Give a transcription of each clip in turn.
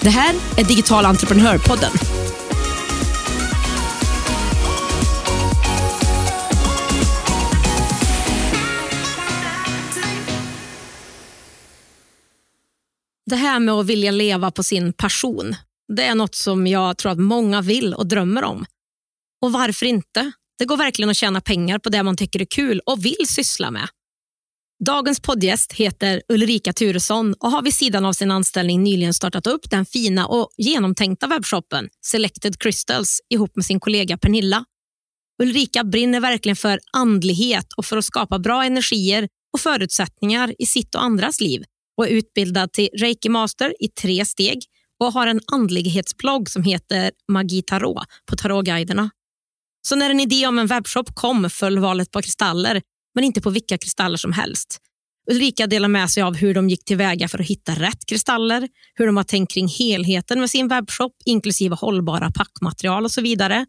Det här är Digital entreprenörpodden. Det här med att vilja leva på sin passion, det är något som jag tror att många vill och drömmer om. Och varför inte? Det går verkligen att tjäna pengar på det man tycker är kul och vill syssla med. Dagens poddgäst heter Ulrika Turesson och har vid sidan av sin anställning nyligen startat upp den fina och genomtänkta webbshoppen Selected Crystals ihop med sin kollega Pernilla. Ulrika brinner verkligen för andlighet och för att skapa bra energier och förutsättningar i sitt och andras liv och är utbildad till Reiki Master i tre steg och har en andlighetsblogg som heter Magi Tarot på Tarotguiderna. Så när en idé om en webbshop kom föll valet på kristaller, men inte på vilka kristaller som helst. Ulrika delar med sig av hur de gick tillväga för att hitta rätt kristaller, hur de har tänkt kring helheten med sin webbshop, inklusive hållbara packmaterial och så vidare.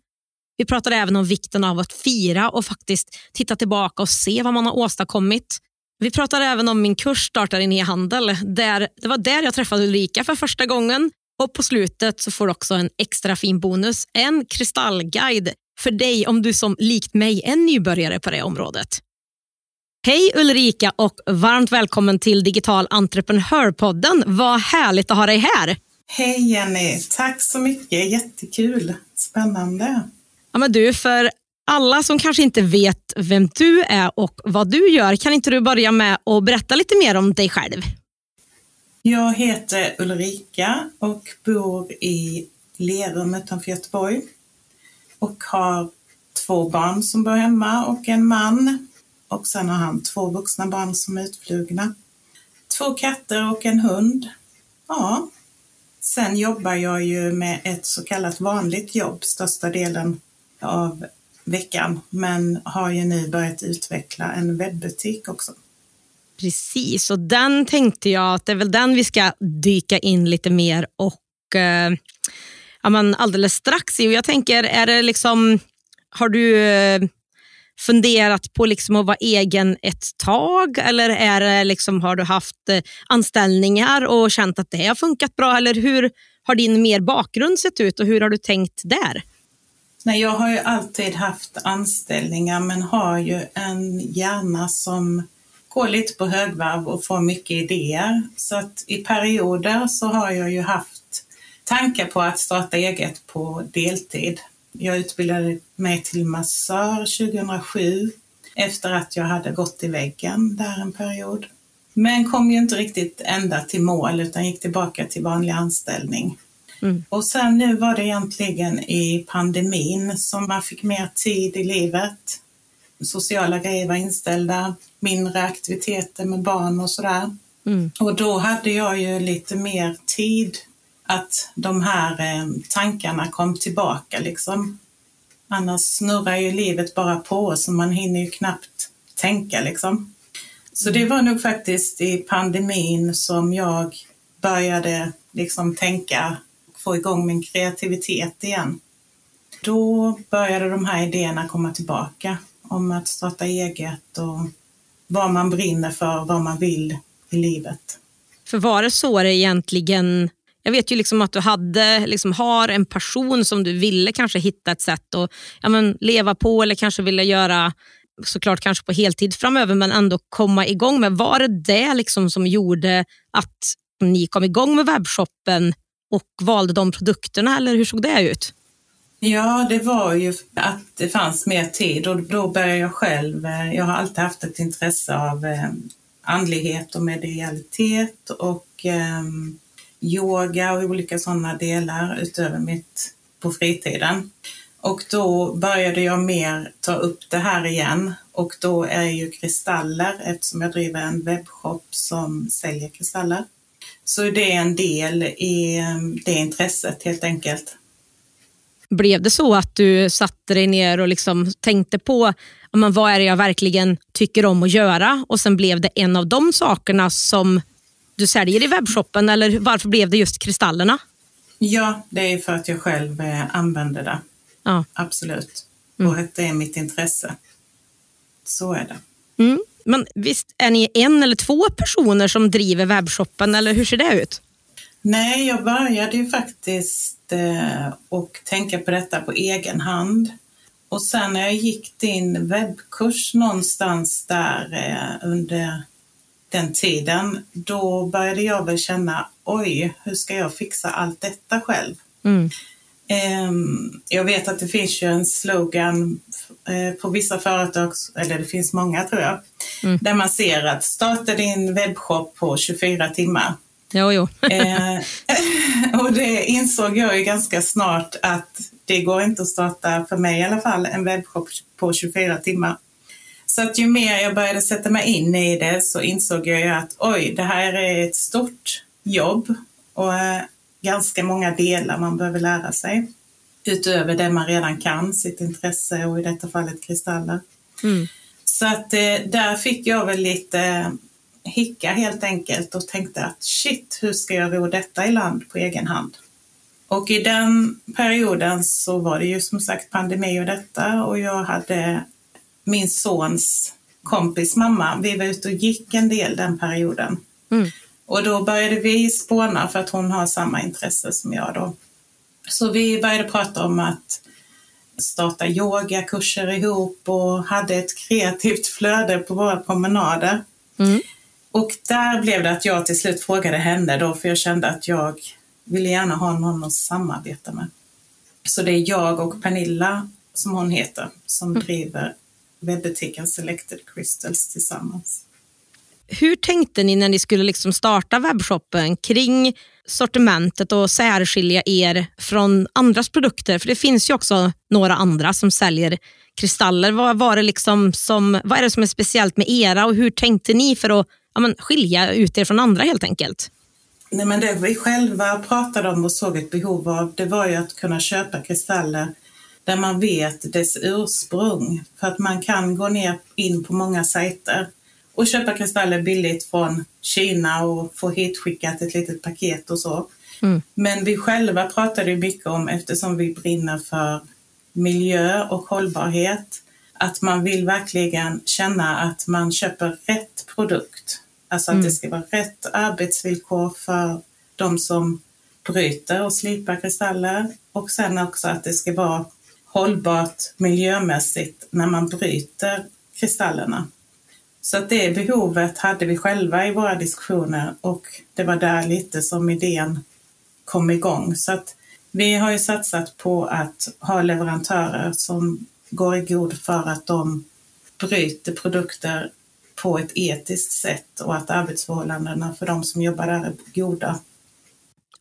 Vi pratar även om vikten av att fira och faktiskt titta tillbaka och se vad man har åstadkommit. Vi pratar även om min kurs Startar in e-handel. Där, det var där jag träffade Ulrika för första gången. Och På slutet så får du också en extra fin bonus, en kristallguide för dig om du som likt mig är nybörjare på det området. Hej Ulrika och varmt välkommen till Digital entreprenörpodden. Vad härligt att ha dig här. Hej Jenny, tack så mycket. Jättekul, spännande. Ja, men du, för alla som kanske inte vet vem du är och vad du gör, kan inte du börja med att berätta lite mer om dig själv? Jag heter Ulrika och bor i Lerum utanför Göteborg och har två barn som bor hemma och en man. Och sen har han två vuxna barn som är utflugna. Två katter och en hund. Ja. Sen jobbar jag ju med ett så kallat vanligt jobb största delen av veckan, men har ju nu börjat utveckla en webbutik också. Precis, och den tänkte jag att det är väl den vi ska dyka in lite mer och eh, ja, men alldeles strax i. Och jag tänker, är det liksom, har du eh, funderat på liksom att vara egen ett tag eller är det liksom, har du haft eh, anställningar och känt att det har funkat bra? Eller hur har din mer bakgrund sett ut och hur har du tänkt där? Nej, jag har ju alltid haft anställningar men har ju en hjärna som går lite på högvarv och får mycket idéer. Så att i perioder så har jag ju haft tankar på att starta eget på deltid. Jag utbildade mig till massör 2007 efter att jag hade gått i väggen där en period. Men kom ju inte riktigt ända till mål utan gick tillbaka till vanlig anställning. Mm. Och sen nu var det egentligen i pandemin som man fick mer tid i livet. Sociala grejer var inställda, mindre aktiviteter med barn och sådär. Mm. Och då hade jag ju lite mer tid att de här eh, tankarna kom tillbaka liksom. Annars snurrar ju livet bara på så man hinner ju knappt tänka liksom. Så det var nog faktiskt i pandemin som jag började liksom tänka få igång min kreativitet igen. Då började de här idéerna komma tillbaka om att starta eget och vad man brinner för, vad man vill i livet. För var det så det egentligen jag vet ju liksom att du hade, liksom har en passion som du ville kanske hitta ett sätt att ja, men, leva på eller kanske ville göra såklart kanske på heltid framöver men ändå komma igång med. Var det det liksom som gjorde att ni kom igång med webbshoppen och valde de produkterna eller hur såg det ut? Ja, det var ju att det fanns mer tid och då började jag själv. Eh, jag har alltid haft ett intresse av eh, andlighet och medialitet och ehm, yoga och olika sådana delar utöver mitt på fritiden. Och då började jag mer ta upp det här igen och då är ju kristaller, eftersom jag driver en webbshop som säljer kristaller, Så det är en del i ehm, det intresset helt enkelt. Blev det så att du satte dig ner och liksom tänkte på men vad är det jag verkligen tycker om att göra och sen blev det en av de sakerna som du säljer i webbshoppen eller varför blev det just kristallerna? Ja, det är för att jag själv eh, använder det. Ja. Absolut. Mm. Och att det är mitt intresse. Så är det. Mm. Men visst är ni en eller två personer som driver webbshoppen eller hur ser det ut? Nej, jag började ju faktiskt eh, och tänka på detta på egen hand. Och sen när jag gick din webbkurs någonstans där eh, under den tiden, då började jag väl känna, oj, hur ska jag fixa allt detta själv? Mm. Ehm, jag vet att det finns ju en slogan eh, på vissa företag, eller det finns många tror jag, Mm. där man ser att starta din webbshop på 24 timmar. Jo, jo. Eh, och det insåg jag ju ganska snart att det går inte att starta, för mig i alla fall, en webbshop på 24 timmar. Så att ju mer jag började sätta mig in i det så insåg jag ju att oj, det här är ett stort jobb och eh, ganska många delar man behöver lära sig. Utöver det man redan kan, sitt intresse och i detta fallet kristaller. Mm. Så att eh, där fick jag väl lite hicka helt enkelt och tänkte att shit, hur ska jag ro detta i land på egen hand? Och i den perioden så var det ju som sagt pandemi och detta och jag hade min sons kompis mamma. Vi var ute och gick en del den perioden. Mm. Och då började vi spåna för att hon har samma intresse som jag då. Så vi började prata om att starta yogakurser ihop och hade ett kreativt flöde på våra promenader. Mm. Och där blev det att jag till slut frågade henne då, för jag kände att jag ville gärna ha någon att samarbeta med. Så det är jag och Pernilla, som hon heter, som driver webbutiken Selected Crystals tillsammans. Hur tänkte ni när ni skulle liksom starta webbshoppen kring sortimentet och särskilja er från andras produkter? För det finns ju också några andra som säljer kristaller. Vad, var det liksom som, vad är det som är speciellt med era och hur tänkte ni för att ja, men, skilja ut er från andra helt enkelt? Nej, men det vi själva pratade om och såg ett behov av, det var ju att kunna köpa kristaller där man vet dess ursprung. För att man kan gå ner in på många sajter och köpa kristaller billigt från Kina och få hitskickat ett litet paket och så. Mm. Men vi själva pratade mycket om, eftersom vi brinner för miljö och hållbarhet, att man vill verkligen känna att man köper rätt produkt. Alltså att Mm. det ska vara rätt arbetsvillkor för de som bryter och slipar kristaller och sen också att det ska vara hållbart miljömässigt när man bryter kristallerna. Så att det behovet hade vi själva i våra diskussioner och det var där lite som idén kom igång. Så att vi har ju satsat på att ha leverantörer som går i god för att de bryter produkter på ett etiskt sätt och att arbetsförhållandena för de som jobbar där är goda.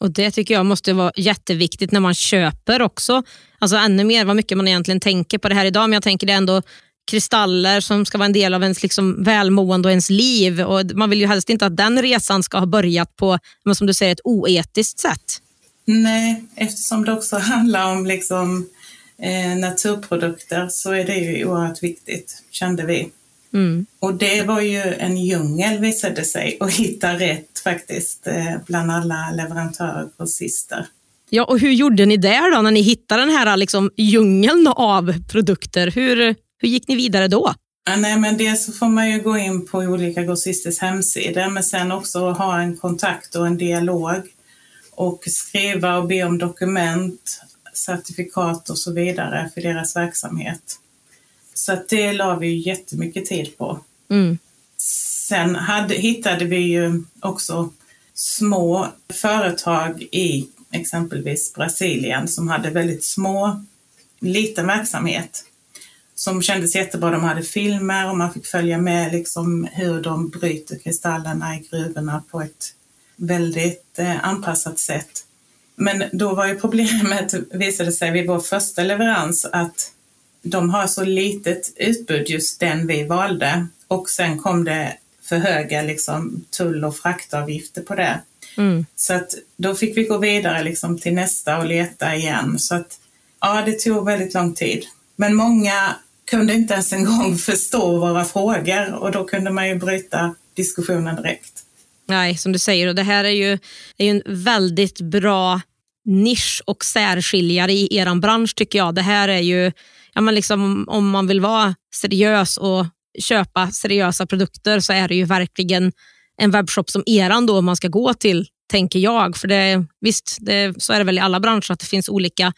Och Det tycker jag måste vara jätteviktigt när man köper också. Alltså ännu mer vad mycket man egentligen tänker på det här idag. Men jag tänker det är ändå kristaller som ska vara en del av ens liksom välmående och ens liv. Och man vill ju helst inte att den resan ska ha börjat på men som du säger, ett oetiskt sätt. Nej, eftersom det också handlar om liksom, eh, naturprodukter så är det ju oerhört viktigt, kände vi. Mm. Och det var ju en djungel visade sig att hitta rätt faktiskt eh, bland alla leverantörer och grossister. Ja, och hur gjorde ni där då när ni hittade den här liksom, djungeln av produkter? Hur, hur gick ni vidare då? Ja, nej, men dels så får man ju gå in på olika grossisters hemsidor men sen också ha en kontakt och en dialog och skriva och be om dokument, certifikat och så vidare för deras verksamhet. Så det la vi jättemycket tid på. Mm. Sen hade, hittade vi ju också små företag i exempelvis Brasilien som hade väldigt små, liten verksamhet som kändes jättebra. De hade filmer och man fick följa med liksom hur de bryter kristallerna i gruvorna på ett väldigt eh, anpassat sätt. Men då var ju problemet, visade sig vid vår första leverans, att de har så litet utbud, just den vi valde. Och sen kom det för höga liksom, tull och fraktavgifter på det. Mm. Så att då fick vi gå vidare liksom till nästa och leta igen. Så att ja, det tog väldigt lång tid. Men många kunde inte ens en gång förstå våra frågor och då kunde man ju bryta diskussionen direkt. Nej, som du säger, och det här är ju, är ju en väldigt bra nisch och särskiljare i er bransch tycker jag. Det här är ju, ja, men liksom, om man vill vara seriös och köpa seriösa produkter så är det ju verkligen en webbshop som eran då man ska gå till, tänker jag. För det, Visst, det, så är det väl i alla branscher att det finns olika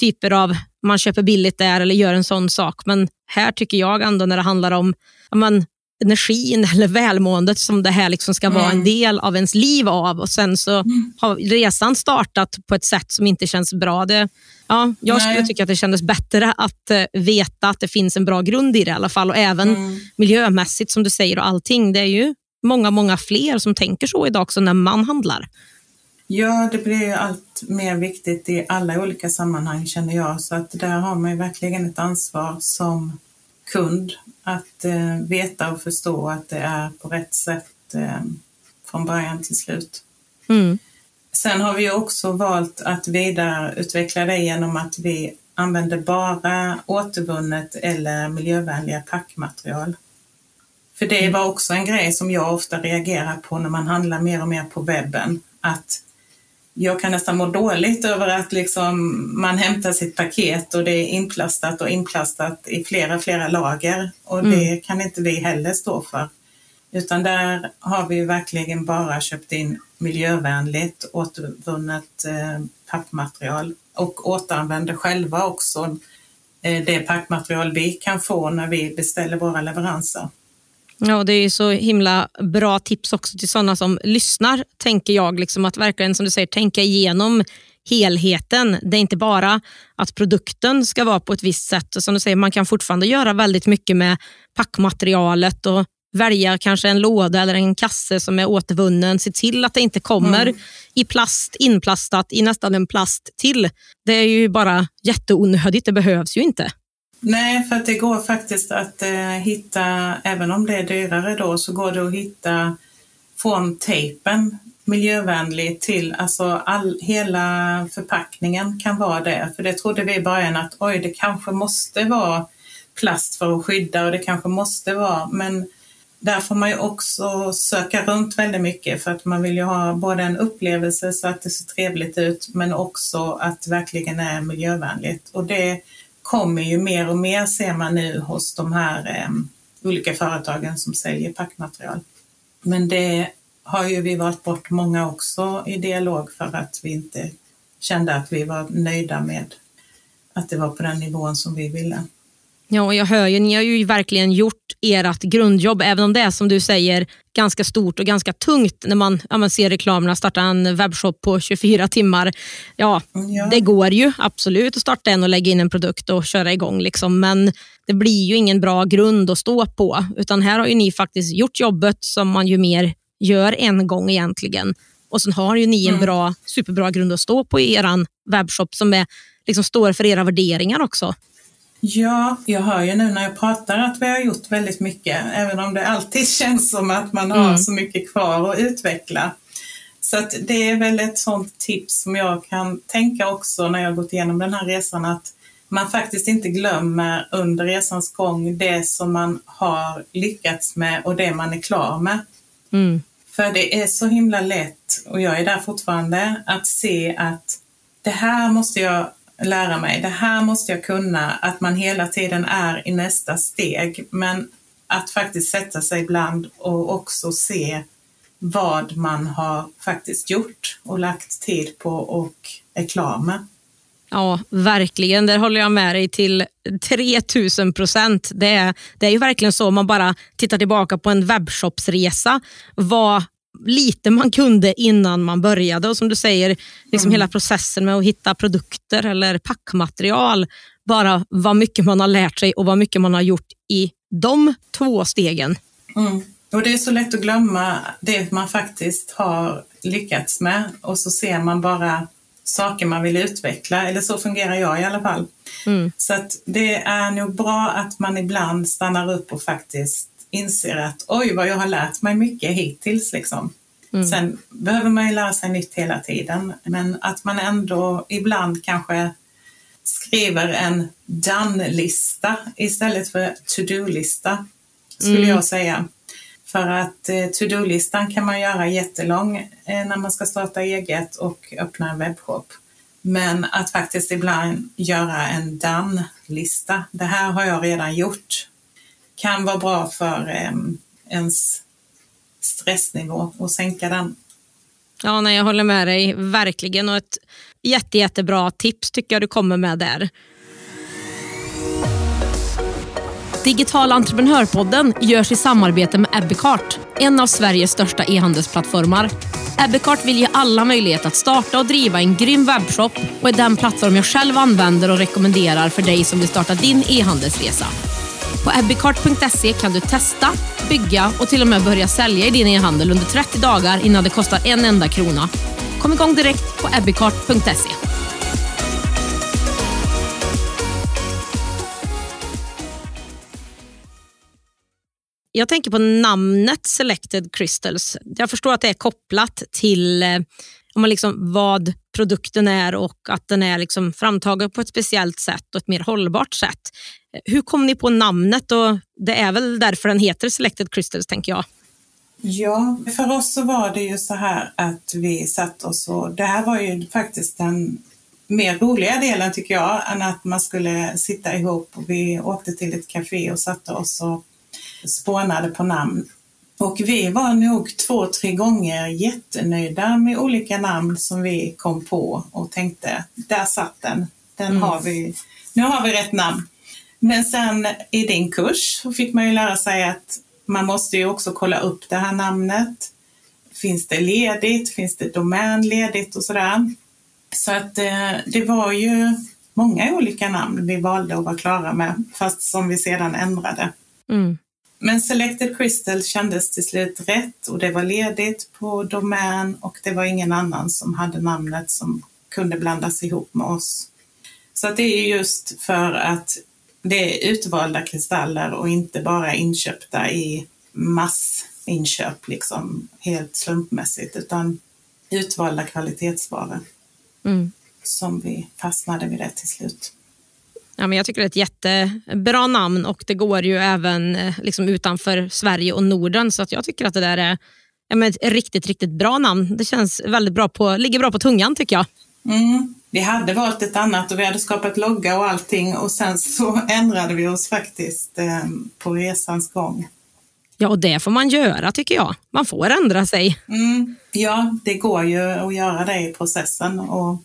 typer av, man köper billigt där eller gör en sån sak. Men här tycker jag ändå när det handlar om ja, men, energin eller välmåendet som det här liksom ska mm. vara en mm. del av ens liv av och sen så mm. har resan startat på ett sätt som inte känns bra. Det, ja, jag Nej. skulle tycka att det kändes bättre att uh, veta att det finns en bra grund i det i alla fall och även mm. miljömässigt som du säger och allting. Det är ju många, många fler som tänker så idag också när man handlar. Ja, det blir ju allt mer viktigt i alla olika sammanhang känner jag, så att där har man ju verkligen ett ansvar som kund att eh, veta och förstå att det är på rätt sätt eh, från början till slut. Mm. Sen har vi också valt att vidareutveckla det genom att vi använder bara återvunnet eller miljövänliga packmaterial. För det mm. var också en grej som jag ofta reagerar på när man handlar mer och mer på webben. Att jag kan nästan må dåligt över att liksom man hämtar sitt paket och det är inplastat och inplastat i flera, flera lager och mm. det kan inte vi heller stå för. Utan där har vi verkligen bara köpt in miljövänligt återvunnet eh, packmaterial och återanvänder själva också eh, det packmaterial vi kan få när vi beställer våra leveranser. Ja, det är så himla bra tips också till sådana som lyssnar, tänker jag. Liksom att verkligen, som du säger, tänka igenom helheten. Det är inte bara att produkten ska vara på ett visst sätt. Som du säger, man kan fortfarande göra väldigt mycket med packmaterialet och välja kanske en låda eller en kasse som är återvunnen. Se till att det inte kommer mm. i plast, inplastat i nästan en plast till. Det är ju bara jätteonödigt. Det behövs ju inte. Nej, för att det går faktiskt att eh, hitta, även om det är dyrare då, så går det att hitta från tejpen miljövänlig till, alltså all, hela förpackningen kan vara det. För det trodde vi i början att oj, det kanske måste vara plast för att skydda och det kanske måste vara, men där får man ju också söka runt väldigt mycket för att man vill ju ha både en upplevelse så att det ser trevligt ut men också att det verkligen är miljövänligt. Och det kommer ju mer och mer ser man nu hos de här eh, olika företagen som säljer packmaterial. Men det har ju vi valt bort många också i dialog för att vi inte kände att vi var nöjda med att det var på den nivån som vi ville. Ja, och jag hör ju, ni har ju verkligen gjort ert grundjobb, även om det är som du säger ganska stort och ganska tungt när man, ja, man ser reklamerna, starta en webbshop på 24 timmar. Ja, ja, det går ju absolut att starta en och lägga in en produkt och köra igång, liksom, men det blir ju ingen bra grund att stå på. Utan här har ju ni faktiskt gjort jobbet som man ju mer gör en gång egentligen. Och sen har ju ni en mm. bra, superbra grund att stå på i er webbshop som är, liksom står för era värderingar också. Ja, jag hör ju nu när jag pratar att vi har gjort väldigt mycket, även om det alltid känns som att man har mm. så mycket kvar att utveckla. Så att det är väl ett sånt tips som jag kan tänka också när jag gått igenom den här resan, att man faktiskt inte glömmer under resans gång det som man har lyckats med och det man är klar med. Mm. För det är så himla lätt, och jag är där fortfarande, att se att det här måste jag lära mig, det här måste jag kunna, att man hela tiden är i nästa steg. Men att faktiskt sätta sig ibland och också se vad man har faktiskt gjort och lagt tid på och är klar med. Ja, verkligen. Där håller jag med dig till 3000 procent. Det är, det är ju verkligen så om man bara tittar tillbaka på en webbshopsresa. Vad lite man kunde innan man började. Och som du säger, liksom mm. hela processen med att hitta produkter eller packmaterial. Bara vad mycket man har lärt sig och vad mycket man har gjort i de två stegen. Mm. Och Det är så lätt att glömma det man faktiskt har lyckats med och så ser man bara saker man vill utveckla, eller så fungerar jag i alla fall. Mm. Så det är nog bra att man ibland stannar upp och faktiskt inser att oj vad jag har lärt mig mycket hittills. Liksom. Mm. Sen behöver man ju lära sig nytt hela tiden, men att man ändå ibland kanske skriver en done-lista istället för to-do-lista, skulle mm. jag säga. För att eh, to-do-listan kan man göra jättelång eh, när man ska starta eget och öppna en webbshop. Men att faktiskt ibland göra en done-lista, det här har jag redan gjort, kan vara bra för eh, ens stressnivå och sänka den. Ja, nej, jag håller med dig verkligen och ett jätte, jättebra tips tycker jag du kommer med där. Digital entreprenörpodden görs i samarbete med Ebbecart, en av Sveriges största e-handelsplattformar. Ebbecart vill ge alla möjlighet att starta och driva en grym webbshop och är den plattform jag själv använder och rekommenderar för dig som vill starta din e-handelsresa. På ebbicart.se kan du testa, bygga och till och med börja sälja i din e-handel under 30 dagar innan det kostar en enda krona. Kom igång direkt på ebbicart.se. Jag tänker på namnet Selected Crystals. Jag förstår att det är kopplat till eh, eh, liksom vad produkten är och att den är liksom framtagen på ett speciellt sätt och ett mer hållbart sätt. Hur kom ni på namnet? Och det är väl därför den heter Selected Crystals, tänker jag. Ja, för oss så var det ju så här att vi satt oss och det här var ju faktiskt den mer roliga delen tycker jag, än att man skulle sitta ihop. och Vi åkte till ett café och satte oss och spånade på namn. Och vi var nog två, tre gånger jättenöjda med olika namn som vi kom på och tänkte, där satt den. Den mm. har vi, nu har vi rätt namn. Men sen i din kurs fick man ju lära sig att man måste ju också kolla upp det här namnet. Finns det ledigt? Finns det domän ledigt och sådär? Så att eh, det var ju många olika namn vi valde att vara klara med, fast som vi sedan ändrade. Mm. Men Selected Crystal kändes till slut rätt och det var ledigt på domän och det var ingen annan som hade namnet som kunde blandas ihop med oss. Så det är just för att det är utvalda kristaller och inte bara inköpta i massinköp, liksom helt slumpmässigt, utan utvalda kvalitetsvaror mm. som vi fastnade vid det till slut. Ja, men jag tycker det är ett jättebra namn och det går ju även eh, liksom utanför Sverige och Norden. Så att jag tycker att det där är ja, men ett riktigt, riktigt bra namn. Det känns väldigt bra på, ligger bra på tungan tycker jag. Mm. Vi hade valt ett annat och vi hade skapat logga och allting och sen så ändrade vi oss faktiskt eh, på resans gång. Ja, och det får man göra tycker jag. Man får ändra sig. Mm. Ja, det går ju att göra det i processen och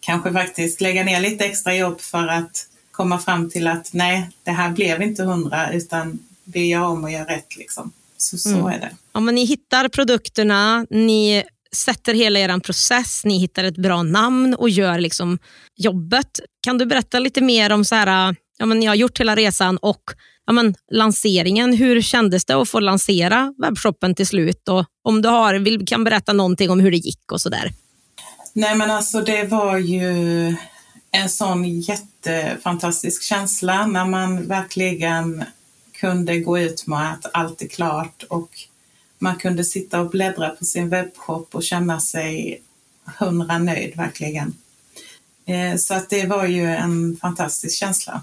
kanske faktiskt lägga ner lite extra jobb för att komma fram till att nej, det här blev inte hundra utan vi gör om och gör rätt. Liksom. Så, så mm. är det. Ja, men ni hittar produkterna, ni sätter hela er process, ni hittar ett bra namn och gör liksom jobbet. Kan du berätta lite mer om så här, ja, men ni har gjort hela resan och ja, men, lanseringen. Hur kändes det att få lansera webbshoppen till slut? Och om du har, vill, kan berätta någonting om hur det gick och sådär. Nej men alltså det var ju en sån jättefantastisk känsla när man verkligen kunde gå ut med att allt är klart och man kunde sitta och bläddra på sin webbshop och känna sig hundra nöjd verkligen. Eh, så att det var ju en fantastisk känsla.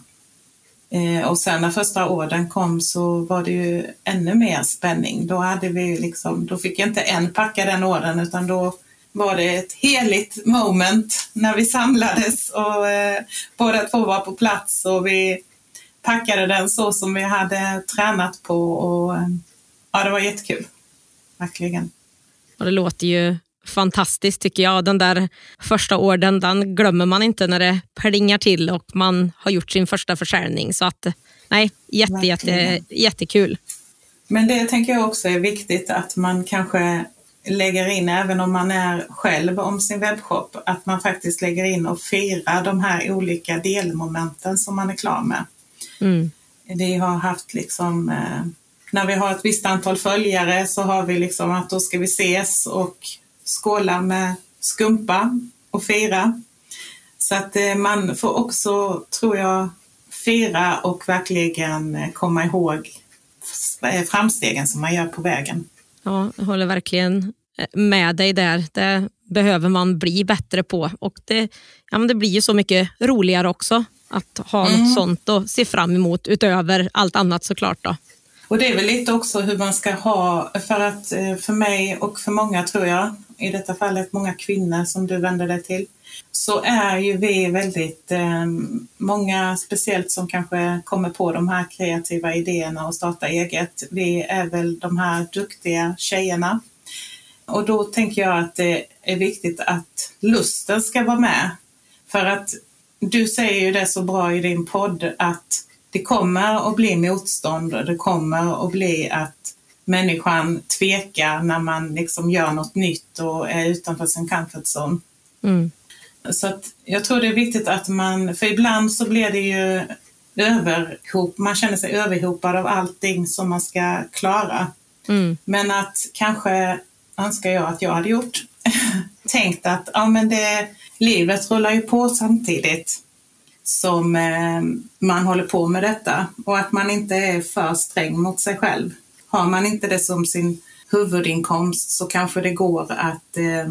Eh, och sen när första orden kom så var det ju ännu mer spänning. Då, hade vi liksom, då fick jag inte en packa den orden utan då var det ett heligt moment när vi samlades och eh, båda två var på plats och vi packade den så som vi hade tränat på och eh, ja, det var jättekul. Verkligen. Och det låter ju fantastiskt tycker jag. Den där första orden den glömmer man inte när det plingar till och man har gjort sin första försäljning. Så att nej, jätte, jätte, jättekul. Men det tänker jag också är viktigt att man kanske lägger in, även om man är själv om sin webbshop, att man faktiskt lägger in och firar de här olika delmomenten som man är klar med. Mm. Vi har haft liksom, eh, när vi har ett visst antal följare så har vi liksom att då ska vi ses och skåla med skumpa och fira. Så att eh, man får också, tror jag, fira och verkligen eh, komma ihåg framstegen som man gör på vägen. Ja, jag håller verkligen eh, med dig där. Det behöver man bli bättre på. Och det, ja, men det blir ju så mycket roligare också att ha mm. något sånt att se fram emot utöver allt annat såklart. Då. Och det är väl lite också hur man ska ha, för att eh, för mig och för många tror jag, i detta fallet många kvinnor som du vänder dig till, så är ju vi väldigt, eh, många speciellt som kanske kommer på de här kreativa idéerna och starta eget, vi är väl de här duktiga tjejerna. Och då tänker jag att det är viktigt att lusten ska vara med. För att du säger ju det så bra i din podd att det kommer att bli motstånd och det kommer att bli att människan tvekar när man liksom gör något nytt och är utanför sin comfort zone. Mm. Så att jag tror det är viktigt att man, för ibland så blir det ju överhop, man känner sig överhopad av allting som man ska klara. Mm. Men att kanske önskar jag att jag hade gjort. Tänkt att ja, men det, livet rullar ju på samtidigt som eh, man håller på med detta och att man inte är för sträng mot sig själv. Har man inte det som sin huvudinkomst så kanske det går att eh,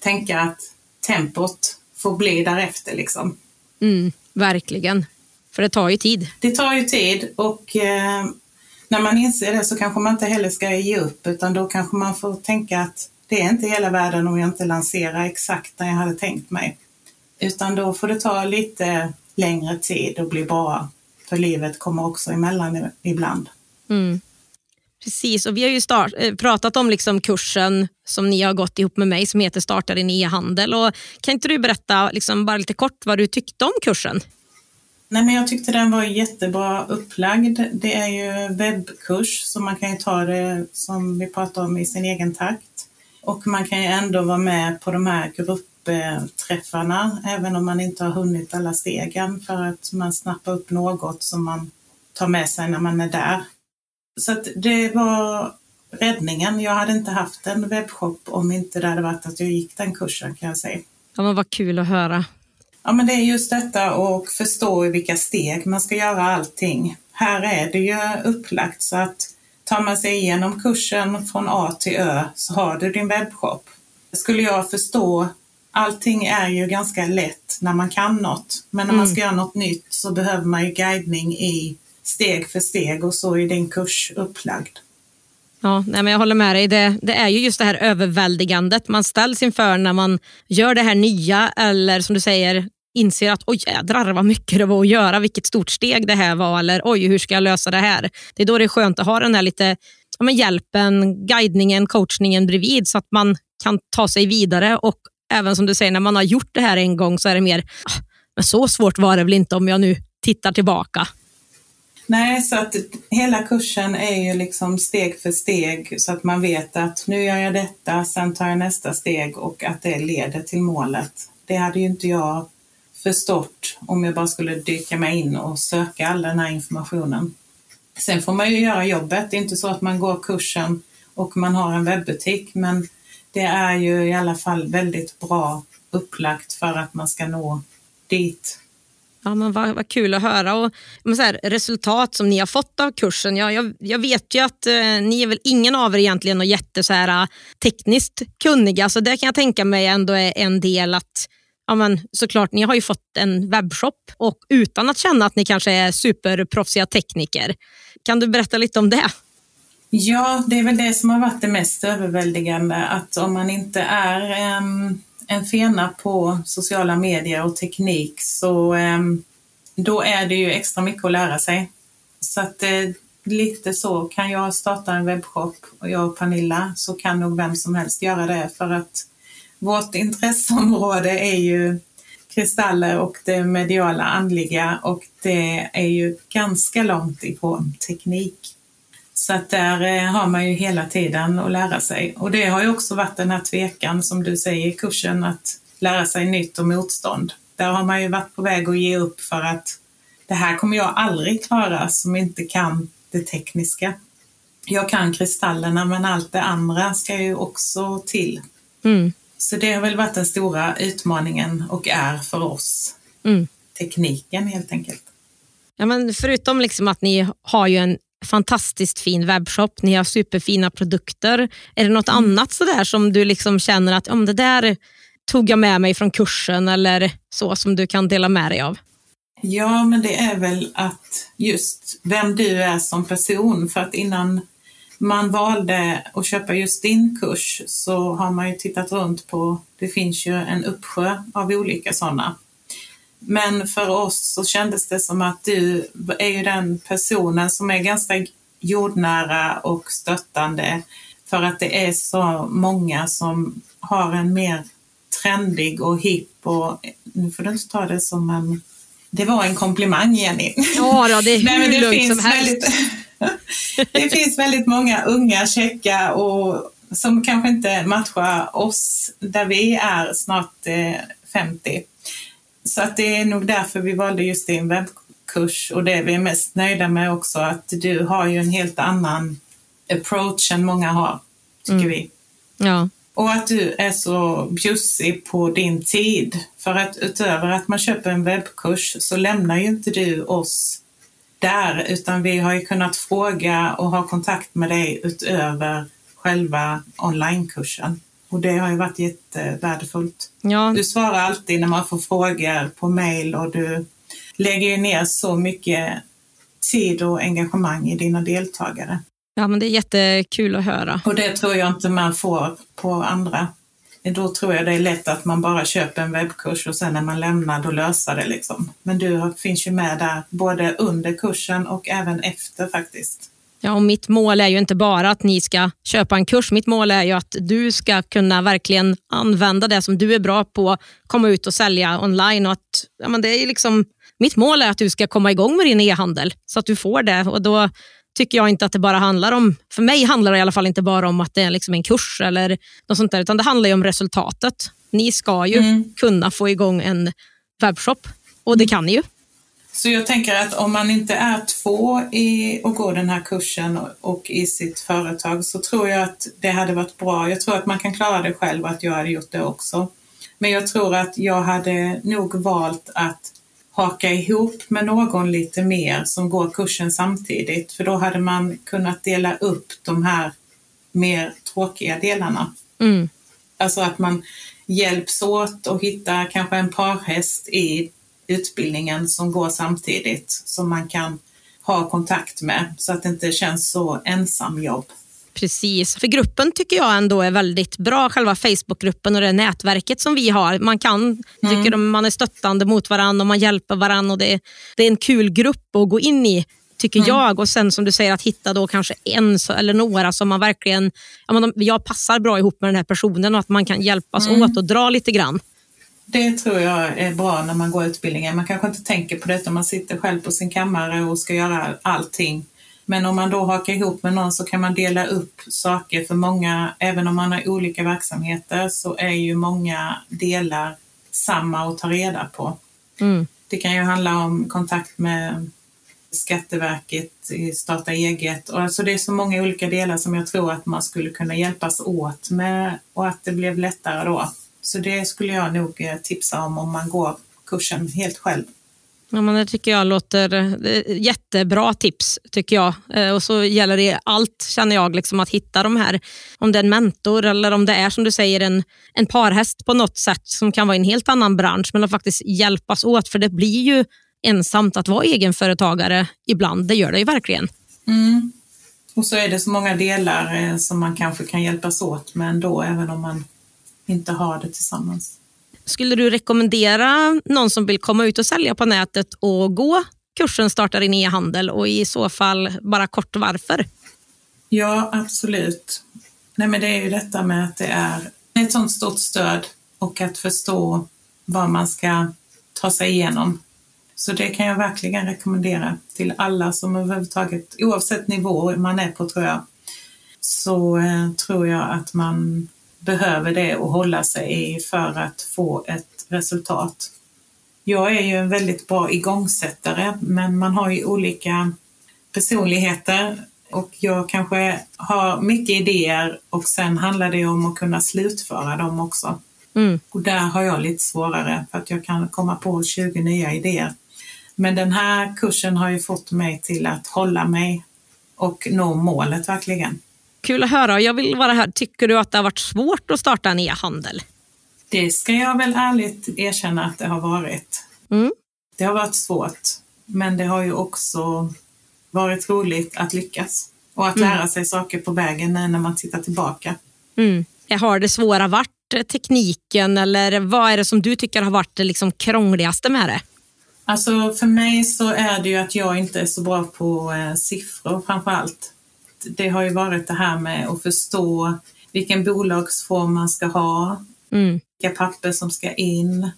tänka att tempot får bli därefter. Liksom. Mm, verkligen, för det tar ju tid. Det tar ju tid och eh, när man inser det så kanske man inte heller ska ge upp utan då kanske man får tänka att det är inte hela världen om jag inte lanserar exakt när jag hade tänkt mig. Utan då får det ta lite längre tid och bli bra. För livet kommer också emellan ibland. Mm. Precis, och vi har ju start, eh, pratat om liksom kursen som ni har gått ihop med mig som heter Starta din e-handel. Och kan inte du berätta liksom bara lite kort vad du tyckte om kursen? Nej, men jag tyckte den var jättebra upplagd. Det är ju webbkurs så man kan ju ta det som vi pratade om i sin egen takt. Och man kan ju ändå vara med på de här gruppträffarna även om man inte har hunnit alla stegen för att man snappar upp något som man tar med sig när man är där. Så att det var räddningen. Jag hade inte haft en webbshop om inte det hade varit att jag gick den kursen kan jag säga. Ja, men vad kul att höra. Ja, men det är just detta och förstå i vilka steg man ska göra allting. Här är det ju upplagt så att tar man sig igenom kursen från A till Ö så har du din webbshop. Skulle jag förstå, allting är ju ganska lätt när man kan något, men när man ska mm. göra något nytt så behöver man ju guidning i steg för steg och så är din kurs upplagd. Ja, nej, men jag håller med dig. Det, det, är ju just det här överväldigandet man ställs inför när man gör det här nya eller som du säger inser att oj jädrar vad mycket det var att göra, vilket stort steg det här var eller oj hur ska jag lösa det här? Det är då det är skönt att ha den här lite ja, men hjälpen, guidningen, coachningen bredvid så att man kan ta sig vidare och även som du säger när man har gjort det här en gång så är det mer, ah, men så svårt var det väl inte om jag nu tittar tillbaka. Nej, så att hela kursen är ju liksom steg för steg så att man vet att nu gör jag detta, sen tar jag nästa steg och att det leder till målet. Det hade ju inte jag förstått om jag bara skulle dyka mig in och söka all den här informationen. Sen får man ju göra jobbet. Det är inte så att man går kursen och man har en webbutik, men det är ju i alla fall väldigt bra upplagt för att man ska nå dit Ja, men vad, vad kul att höra. Och, men så här, resultat som ni har fått av kursen. Ja, jag, jag vet ju att eh, ni är väl ingen av er egentligen och jätte så här, eh, tekniskt kunniga, så det kan jag tänka mig ändå är en del att ja, men, såklart, ni har ju fått en webbshop och utan att känna att ni kanske är superproffsiga tekniker. Kan du berätta lite om det? Ja, det är väl det som har varit det mest överväldigande, att om man inte är en en fena på sociala medier och teknik så ehm, då är det ju extra mycket att lära sig. Så att eh, lite så, kan jag starta en webbshop och jag och Pernilla så kan nog vem som helst göra det för att vårt intresseområde är ju kristaller och det mediala andliga och det är ju ganska långt ifrån teknik. Så att där eh, har man ju hela tiden att lära sig. Och det har ju också varit den här tvekan som du säger i kursen, att lära sig nytt och motstånd. Där har man ju varit på väg att ge upp för att det här kommer jag aldrig klara som inte kan det tekniska. Jag kan kristallerna men allt det andra ska ju också till. Mm. Så det har väl varit den stora utmaningen och är för oss. Mm. Tekniken helt enkelt. Ja, men förutom liksom att ni har ju en fantastiskt fin webbshop, ni har superfina produkter. Är det något mm. annat sådär som du liksom känner att om det där tog jag med mig från kursen eller så som du kan dela med dig av? Ja, men det är väl att just vem du är som person. För att innan man valde att köpa just din kurs så har man ju tittat runt på, det finns ju en uppsjö av olika sådana. Men för oss så kändes det som att du är ju den personen som är ganska jordnära och stöttande för att det är så många som har en mer trendig och hipp och nu får du inte ta det som en det var en komplimang Jenny. Ja, då, det är hur Nej, det lugnt som helst. Väldigt, det finns väldigt många unga, käcka och som kanske inte matchar oss där vi är snart 50. Så att det är nog därför vi valde just din webbkurs och det vi är mest nöjda med också att du har ju en helt annan approach än många har, tycker mm. vi. Ja. Och att du är så bjussig på din tid. För att utöver att man köper en webbkurs så lämnar ju inte du oss där, utan vi har ju kunnat fråga och ha kontakt med dig utöver själva onlinekursen. Och det har ju varit jättevärdefullt. Ja. Du svarar alltid när man får frågor på mail och du lägger ju ner så mycket tid och engagemang i dina deltagare. Ja, men det är jättekul att höra. Och det tror jag inte man får på andra. Då tror jag det är lätt att man bara köper en webbkurs och sen när man lämnar då löser det liksom. Men du finns ju med där både under kursen och även efter faktiskt. Ja, och mitt mål är ju inte bara att ni ska köpa en kurs. Mitt mål är ju att du ska kunna verkligen använda det som du är bra på, komma ut och sälja online. Och att, ja, men det är liksom, mitt mål är att du ska komma igång med din e-handel så att du får det. Och då tycker jag inte att det bara handlar om, för mig handlar det i alla fall inte bara om att det är liksom en kurs eller något sånt där, utan det handlar om resultatet. Ni ska ju mm. kunna få igång en webbshop och det kan ni ju. Så jag tänker att om man inte är två i och går den här kursen och, och i sitt företag så tror jag att det hade varit bra. Jag tror att man kan klara det själv och att jag hade gjort det också. Men jag tror att jag hade nog valt att haka ihop med någon lite mer som går kursen samtidigt. För då hade man kunnat dela upp de här mer tråkiga delarna. Mm. Alltså att man hjälps åt och hitta kanske en parhäst i utbildningen som går samtidigt som man kan ha kontakt med så att det inte känns så ensam jobb. Precis, för gruppen tycker jag ändå är väldigt bra. Själva Facebookgruppen och det nätverket som vi har. Man kan, mm. tycker man är stöttande mot varandra och man hjälper varandra. Och det, det är en kul grupp att gå in i tycker mm. jag. Och sen som du säger att hitta då kanske en eller några som man verkligen, jag passar bra ihop med den här personen och att man kan hjälpas mm. åt och dra lite grann. Det tror jag är bra när man går utbildningen. Man kanske inte tänker på detta, man sitter själv på sin kammare och ska göra allting men om man då hakar ihop med någon så kan man dela upp saker för många, även om man har olika verksamheter så är ju många delar samma att ta reda på. Mm. Det kan ju handla om kontakt med Skatteverket, starta eget. Och alltså det är så många olika delar som jag tror att man skulle kunna hjälpas åt med och att det blev lättare då. Så det skulle jag nog eh, tipsa om om man går kursen helt själv. Ja, men det tycker jag låter eh, jättebra tips. tycker jag. Eh, och så gäller det allt, känner jag, liksom att hitta de här, om det är en mentor eller om det är som du säger en, en parhäst på något sätt som kan vara i en helt annan bransch, men att faktiskt hjälpas åt. För det blir ju ensamt att vara egenföretagare ibland, det gör det ju verkligen. Mm. Och så är det så många delar som man kanske kan hjälpas åt med ändå, även om man inte har det tillsammans. Skulle du rekommendera någon som vill komma ut och sälja på nätet och gå kursen Starta din e-handel och i så fall bara kort varför? Ja, absolut. Nej, men det är ju detta med att det är ett sånt stort stöd och att förstå vad man ska ta sig igenom. Så det kan jag verkligen rekommendera till alla som överhuvudtaget, oavsett nivå man är på tror jag, så eh, tror jag att man behöver det och hålla sig i för att få ett resultat. Jag är ju en väldigt bra igångsättare men man har ju olika personligheter och jag kanske har mycket idéer och sen handlar det om att kunna slutföra dem också. Mm. Och där har jag lite svårare för att jag kan komma på 20 nya idéer. Men den här kursen har ju fått mig till att hålla mig och nå målet verkligen. Kul att höra. Jag vill vara här. Tycker du att det har varit svårt att starta en e-handel? Det ska jag väl ärligt erkänna att det har varit. Mm. Det har varit svårt, men det har ju också varit roligt att lyckas och att lära sig saker på vägen när man tittar tillbaka. Mm. Har det svåra varit tekniken eller vad är det som du tycker har varit det liksom krångligaste med det? Alltså för mig så är det ju att jag inte är så bra på eh, siffror framför allt. Det har ju varit det här med att förstå vilken bolagsform man ska ha, Mm. vilka papper som ska in,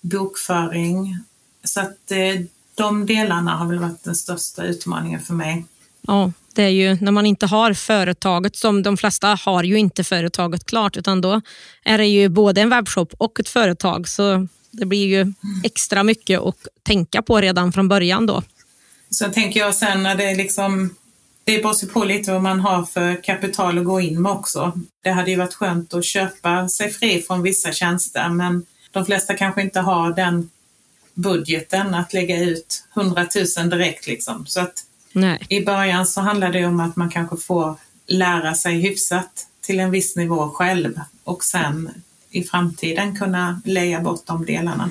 bokföring. Så att eh, de delarna har väl varit den största utmaningen för mig. Ja, det är ju när man inte har företaget, som de flesta har ju inte företaget klart, utan då är det ju både en webbshop och ett företag. Så det blir ju extra mycket att tänka på redan från början då. Sen tänker jag sen när det är liksom, det beror sig på lite vad man har för kapital att gå in med också. Det hade ju varit skönt att köpa sig fri från vissa tjänster, men de flesta kanske inte har den budgeten att lägga ut 100 000 direkt liksom. Så att Nej. i början så handlar det om att man kanske får lära sig hyfsat till en viss nivå själv och sen i framtiden kunna leja bort de delarna.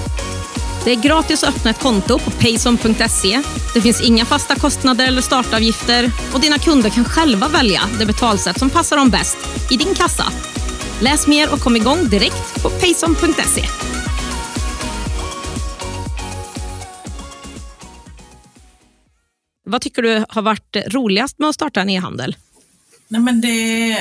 Det är gratis att öppna ett konto på payson.se. Det finns inga fasta kostnader eller startavgifter och dina kunder kan själva välja det betalsätt som passar dem bäst i din kassa. Läs mer och kom igång direkt på payson.se. Vad tycker du har varit roligast med att starta en e-handel? Nej, men det är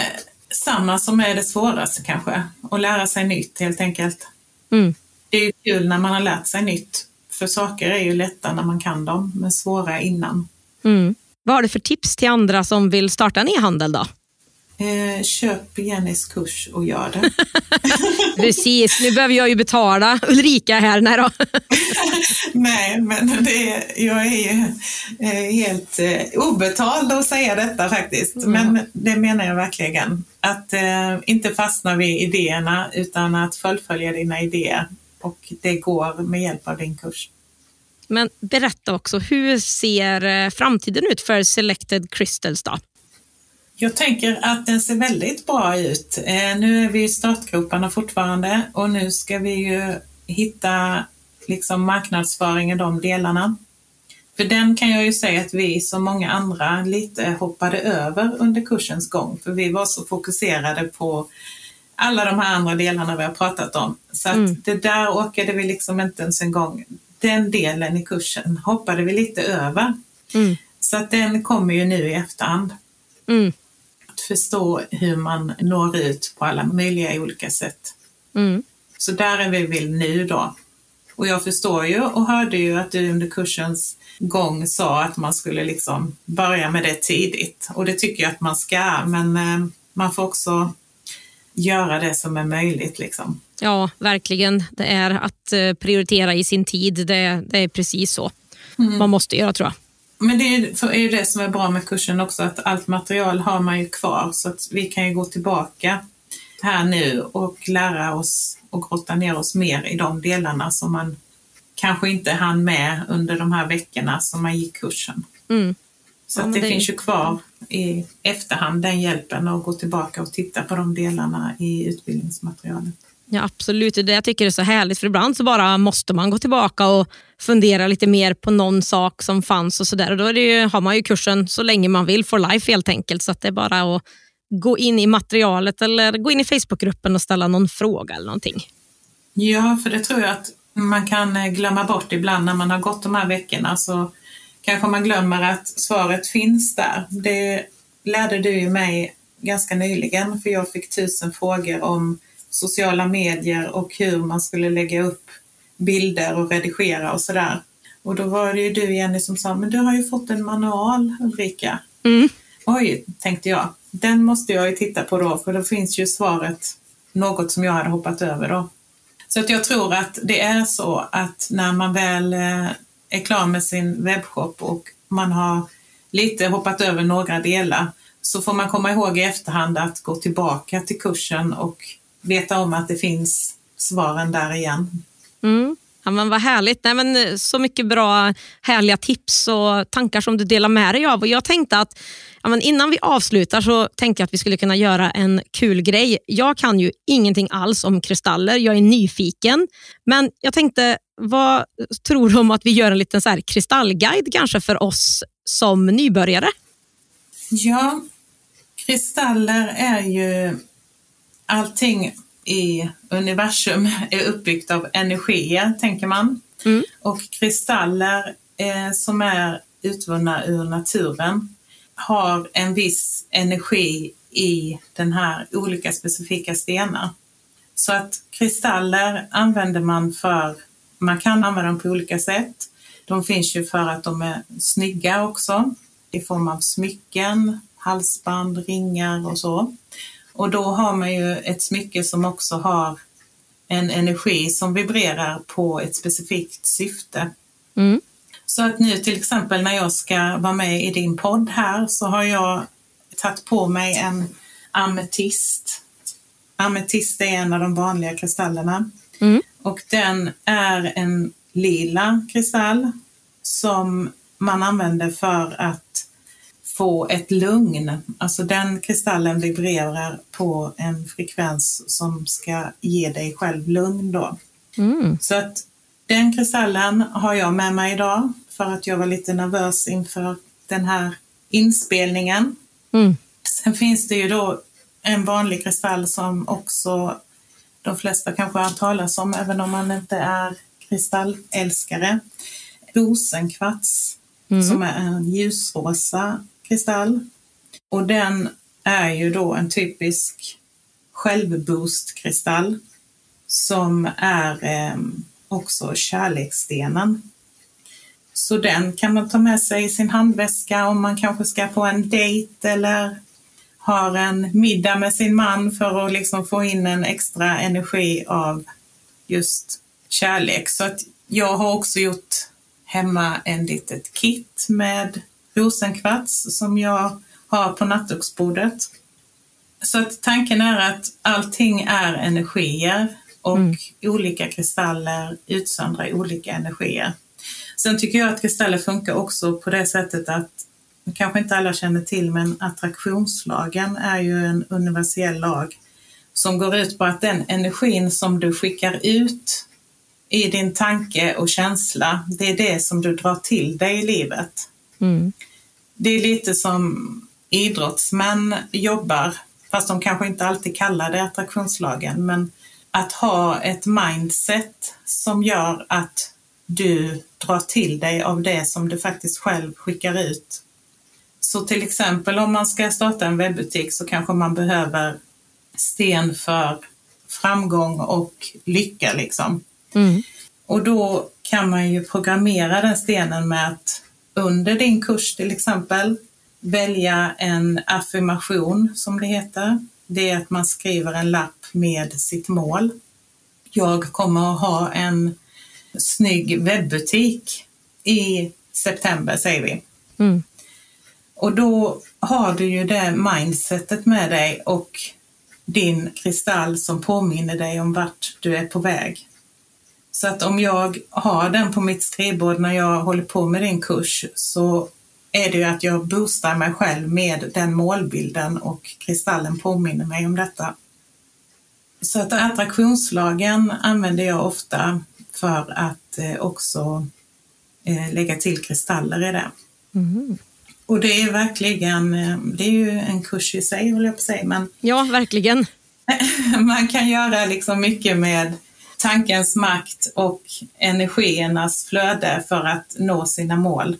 samma som är det svåraste kanske, att lära sig nytt helt enkelt. Mm. Det är ju kul när man har lärt sig nytt, för saker är ju lätta när man kan dem, men svåra innan. Mm. Vad har du för tips till andra som vill starta en e-handel då? Eh, köp Jennys kurs och gör det. Precis, nu behöver jag ju betala Ulrika här. Nej då. Nej, men det, jag är ju eh, helt eh, obetald att säga detta faktiskt. Men det menar jag verkligen. Att eh, inte fastna vid idéerna utan att fullfölja dina idéer. Och det går med hjälp av din kurs. Men berätta också, hur ser eh, framtiden ut för Selected Crystals då? Jag tänker att den ser väldigt bra ut. Eh, nu är vi i startgroparna fortfarande och nu ska vi ju hitta liksom marknadsföring i de delarna. För den kan jag ju säga att vi som många andra lite hoppade över under kursens gång för vi var så fokuserade på alla de här andra delarna vi har pratat om. Så att Mm. det där orkade vi liksom inte ens en gång. Den delen i kursen hoppade vi lite över. Mm. Så att den kommer ju nu i efterhand Mm. att förstå hur man når ut på alla möjliga olika sätt. Mm. Så där är vi väl nu då. Och jag förstår ju och hörde ju att du under kursens gång sa att man skulle liksom börja med det tidigt. Och det tycker jag att man ska, men eh, man får också göra det som är möjligt liksom. Ja, verkligen. Det är att eh, prioritera i sin tid. Det, det är precis så man måste göra tror jag. Men det är ju det som är bra med kursen också, att allt material har man ju kvar så att vi kan ju gå tillbaka här nu och lära oss och grotta ner oss mer i de delarna som man kanske inte hann med under de här veckorna som man gick kursen. Mm. Så det, det- finns ju kvar i efterhand den hjälpen att gå tillbaka och titta på de delarna i utbildningsmaterialet. Ja, absolut. Det jag tycker är så härligt, för ibland så bara måste man gå tillbaka och fundera lite mer på någon sak som fanns och sådär. Då ju, har man ju kursen så länge man vill for life helt enkelt. Så att det är bara att gå in i materialet eller gå in i Facebookgruppen och ställa någon fråga eller någonting. Ja, för det tror jag att man kan eh, glömma bort ibland när man har gått de här veckorna så kanske man glömmer att svaret finns där. Det lärde du ju mig ganska nyligen för jag fick tusen frågor om sociala medier och hur man skulle lägga upp bilder och redigera och sådär. Och då var det ju du Jenny som sa, men du har ju fått en manual Ulrika. Mm. oj, tänkte jag, den måste jag ju titta på då, för då finns ju svaret något som jag hade hoppat över då. Så att jag tror att det är så att när man väl eh, är klar med sin webbshop och man har lite hoppat över några delar så får man komma ihåg i efterhand att gå tillbaka till kursen och veta om att det finns svaren där igen. Mm. Ja, men vad härligt. Nej, men eh, så mycket bra härliga tips och tankar som du delar med dig av. Och jag tänkte att ja, men innan vi avslutar så tänkte jag att vi skulle kunna göra en kul grej. Jag kan ju ingenting alls om kristaller. Jag är nyfiken. Men jag tänkte, vad tror du om att vi gör en liten så här kristallguide kanske för oss som nybörjare? Ja, kristaller är ju allting i universum är uppbyggt av energier, tänker man. Mm. Och kristaller eh, som är utvunna ur naturen har en viss energi i den här olika specifika stenar. Så att kristaller använder man för, man kan använda dem på olika sätt. De finns ju för att de är snygga också i form av smycken, halsband, ringar och så. Och då har man ju ett smycke som också har en energi som vibrerar på ett specifikt syfte. Mm. Så att nu till exempel när jag ska vara med i din podd här så har jag tagit på mig en ametist. Ametist är en av de vanliga kristallerna mm. och den är en lila kristall som man använder för att få ett lugn. Alltså den kristallen vibrerar på en frekvens som ska ge dig själv lugn då. Mm. Så att den kristallen har jag med mig idag för att jag var lite nervös inför den här inspelningen. Mm. Sen finns det ju då en vanlig kristall som också de flesta kanske har talas om, även om man inte är kristallälskare. Rosenkvarts, mm. som är en ljusrosa kristall. Och den är ju då en typisk självboostkristall som är eh, också kärleksstenen. Så den kan man ta med sig i sin handväska om man kanske ska på en dejt eller har en middag med sin man för att liksom få in en extra energi av just kärlek. Så att jag har också gjort hemma en litet kit med rosenkvarts som jag har på nattduksbordet. Så att tanken är att allting är energier och mm. olika kristaller utsöndrar olika energier. Sen tycker jag att kristaller funkar också på det sättet att kanske inte alla känner till, men attraktionslagen är ju en universell lag som går ut på att den energin som du skickar ut i din tanke och känsla, det är det som du drar till dig i livet. Mm. Det är lite som idrottsmän jobbar, fast de kanske inte alltid kallar det attraktionslagen, men att ha ett mindset som gör att du drar till dig av det som du faktiskt själv skickar ut. Så till exempel om man ska starta en webbutik så kanske man behöver sten för framgång och lycka liksom. Mm. Och då kan man ju programmera den stenen med att under din kurs till exempel välja en affirmation som det heter. Det är att man skriver en lapp med sitt mål. Jag kommer att ha en snygg webbutik i september säger vi. Mm. Och då har du ju det mindsetet med dig och din kristall som påminner dig om vart du är på väg. Så att om jag har den på mitt skrivbord när jag håller på med din kurs så är det ju att jag boostar mig själv med den målbilden och kristallen påminner mig om detta. Så att attraktionslagen använder jag ofta för att eh, också eh, lägga till kristaller i det. Mm. Och det är verkligen, eh, det är ju en kurs i sig håller jag på att säga. Men ja, verkligen. man kan göra liksom mycket med tankens makt och energiernas flöde för att nå sina mål.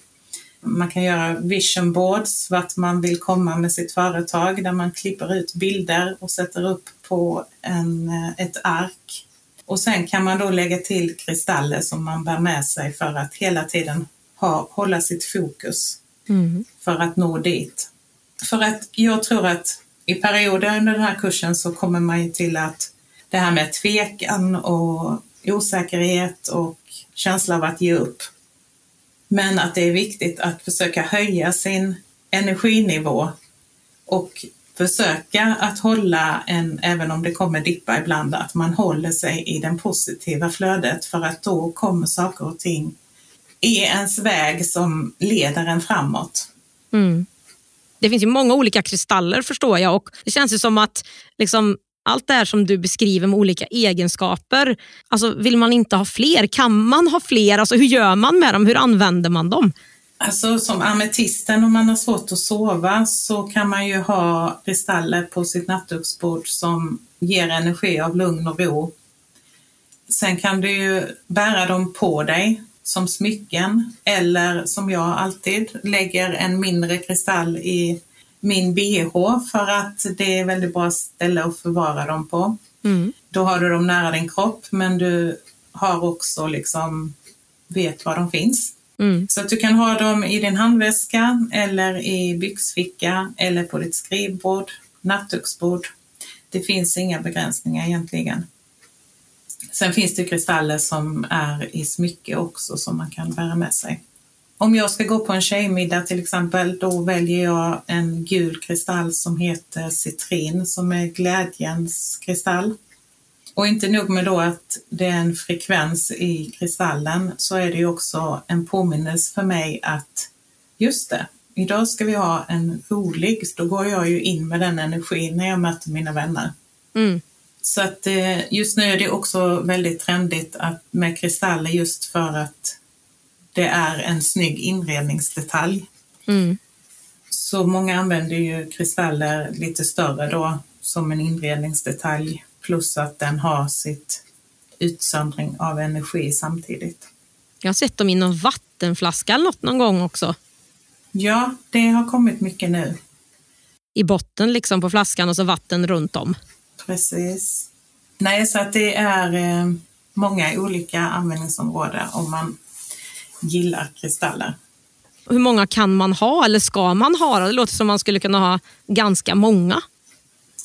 Man kan göra vision boards, vart man vill komma med sitt företag, där man klipper ut bilder och sätter upp på en, eh, ett ark. Och sen kan man då lägga till kristaller som man bär med sig för att hela tiden ha, hålla sitt fokus mm. för att nå dit. För att jag tror att i perioder under den här kursen så kommer man ju till att det här med tvekan och osäkerhet och känsla av att ge upp. Men att det är viktigt att försöka höja sin energinivå och försöka att hålla en, även om det kommer dippa ibland, att man håller sig i det positiva flödet för att då kommer saker och ting i ens väg som leder en framåt. Mm. Det finns ju många olika kristaller förstår jag och det känns ju som att liksom, allt det här som du beskriver med olika egenskaper, alltså vill man inte ha fler? Kan man ha fler? Alltså, hur gör man med dem? Hur använder man dem? Alltså som ametisten om man har svårt att sova så kan man ju ha kristaller på sitt nattduksbord som ger energi av lugn och ro. Sen kan du ju bära dem på dig som smycken eller som jag alltid lägger en mindre kristall i min bh för att det är väldigt bra ställe att förvara dem på. Mm. Då har du dem nära din kropp men du har också liksom vet var de finns. Mm. Så att du kan ha dem i din handväska eller i byxficka eller på ditt skrivbord, nattduksbord. Det finns inga begränsningar egentligen. Sen finns det kristaller som är i smycke också som man kan bära med sig. Om jag ska gå på en tjejmiddag till exempel, då väljer jag en gul kristall som heter citrin som är glädjens kristall. Och inte nog med då att det är en frekvens i kristallen så är det ju också en påminnelse för mig att just det, idag ska vi ha en rolig, då går jag ju in med den energin när jag möter mina vänner. Mm. Så att eh, just nu är det också väldigt trendigt att med kristaller just för att det är en snygg inredningsdetalj. Mm. Så många använder ju kristaller lite större då som en inredningsdetalj plus att den har sitt utsöndring av energi samtidigt. Jag har sett dem i någon vattenflaska eller något någon gång också. Ja, det har kommit mycket nu. I botten liksom på flaskan och så vatten runt om. Precis. Nej, så att det är eh, många olika användningsområden om man gillar kristaller. Hur många kan man ha eller ska man ha? Det låter som man skulle kunna ha ganska många.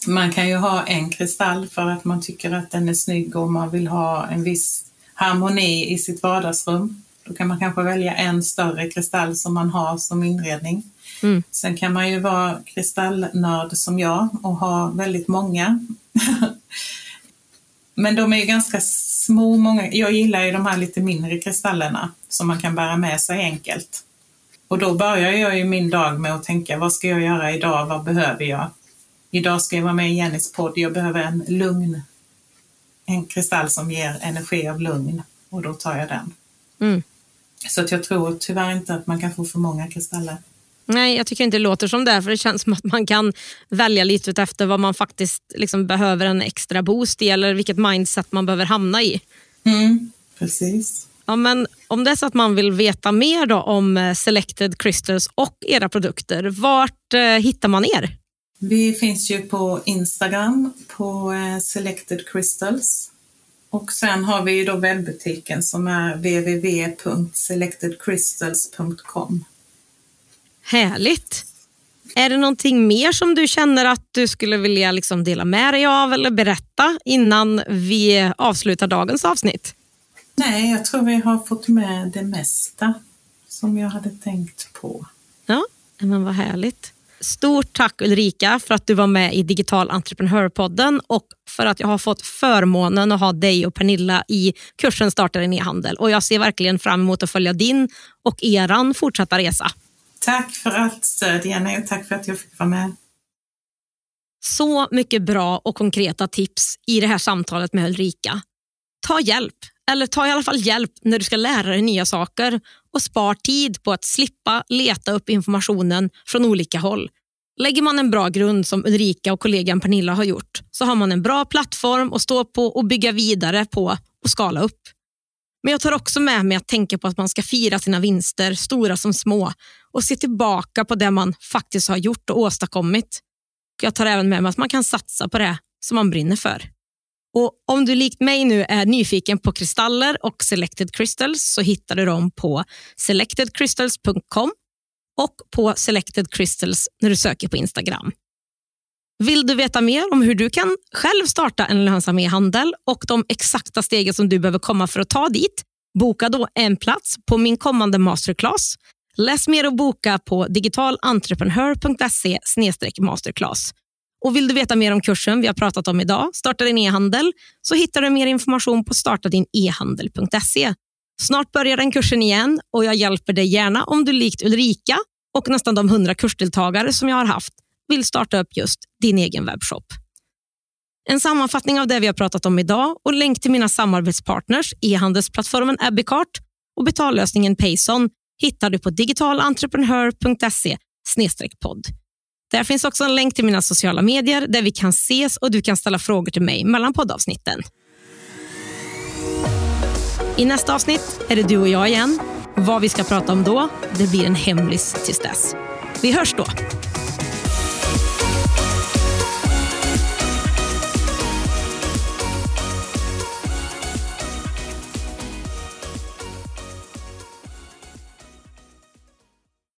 Man kan ju ha en kristall för att man tycker att den är snygg och man vill ha en viss harmoni i sitt vardagsrum. Då kan man kanske välja en större kristall som man har som inredning. Mm. Sen kan man ju vara kristallnörd som jag och ha väldigt många. Men de är ju ganska små. Många. Jag gillar ju de här lite mindre kristallerna som man kan bära med sig enkelt. Och då börjar jag ju min dag med att tänka, vad ska jag göra idag? Vad behöver jag? Idag ska jag vara med i Jennys podd. Jag behöver en lugn, en kristall som ger energi av lugn och då tar jag den. Mm. Så att jag tror tyvärr inte att man kan få för många kristaller. Nej, jag tycker inte det låter som det, för det känns som att man kan välja lite efter vad man faktiskt liksom behöver en extra boost i eller vilket mindset man behöver hamna i. Mm, precis. Ja, men om det är så att man vill veta mer då om eh, Selected Crystals och era produkter, vart eh, hittar man er? Vi finns ju på Instagram på eh, Selected Crystals och sen har vi ju då webbutiken som är www.selectedcrystals.com. Härligt! Är det någonting mer som du känner att du skulle vilja liksom dela med dig av eller berätta innan vi avslutar dagens avsnitt? Nej, jag tror vi har fått med det mesta som jag hade tänkt på. Ja, men vad härligt. Stort tack Ulrika för att du var med i Digital Entreprenörpodden och för att jag har fått förmånen att ha dig och Pernilla i kursen Startar din e-handel. Och jag ser verkligen fram emot att följa din och eran fortsatta resa. Tack för allt stöd Jenny och tack för att jag fick vara med. Så mycket bra och konkreta tips i det här samtalet med Ulrika. Ta hjälp, eller ta i alla fall hjälp när du ska lära dig nya saker och spar tid på att slippa leta upp informationen från olika håll. Lägger man en bra grund som Ulrika och kollegan Pernilla har gjort så har man en bra plattform att stå på och bygga vidare på och skala upp. Men jag tar också med mig att tänka på att man ska fira sina vinster, stora som små och se tillbaka på det man faktiskt har gjort och åstadkommit. Jag tar även med mig att man kan satsa på det som man brinner för. Och Om du likt mig nu är nyfiken på kristaller och Selected Crystals så hittar du dem på selectedcrystals.com och på Selected Crystals när du söker på Instagram. Vill du veta mer om hur du kan själv starta en lönsam e-handel och de exakta stegen som du behöver komma för att ta dit? Boka då en plats på min kommande masterclass. Läs mer och boka på digitalentreprenör.se masterclass. Och vill du veta mer om kursen vi har pratat om idag, Starta din e-handel, så hittar du mer information på startadinehandel.se. Snart börjar den kursen igen och jag hjälper dig gärna om du likt Ulrika och nästan de 100 kursdeltagare som jag har haft vill starta upp just din egen webbshop. En sammanfattning av det vi har pratat om idag och länk till mina samarbetspartners, e-handelsplattformen Abbeycart och betallösningen Payson hittar du på digitalentreprenör.se podd. Där finns också en länk till mina sociala medier där vi kan ses och du kan ställa frågor till mig mellan poddavsnitten. I nästa avsnitt är det du och jag igen. Vad vi ska prata om då, det blir en hemlis tills dess. Vi hörs då.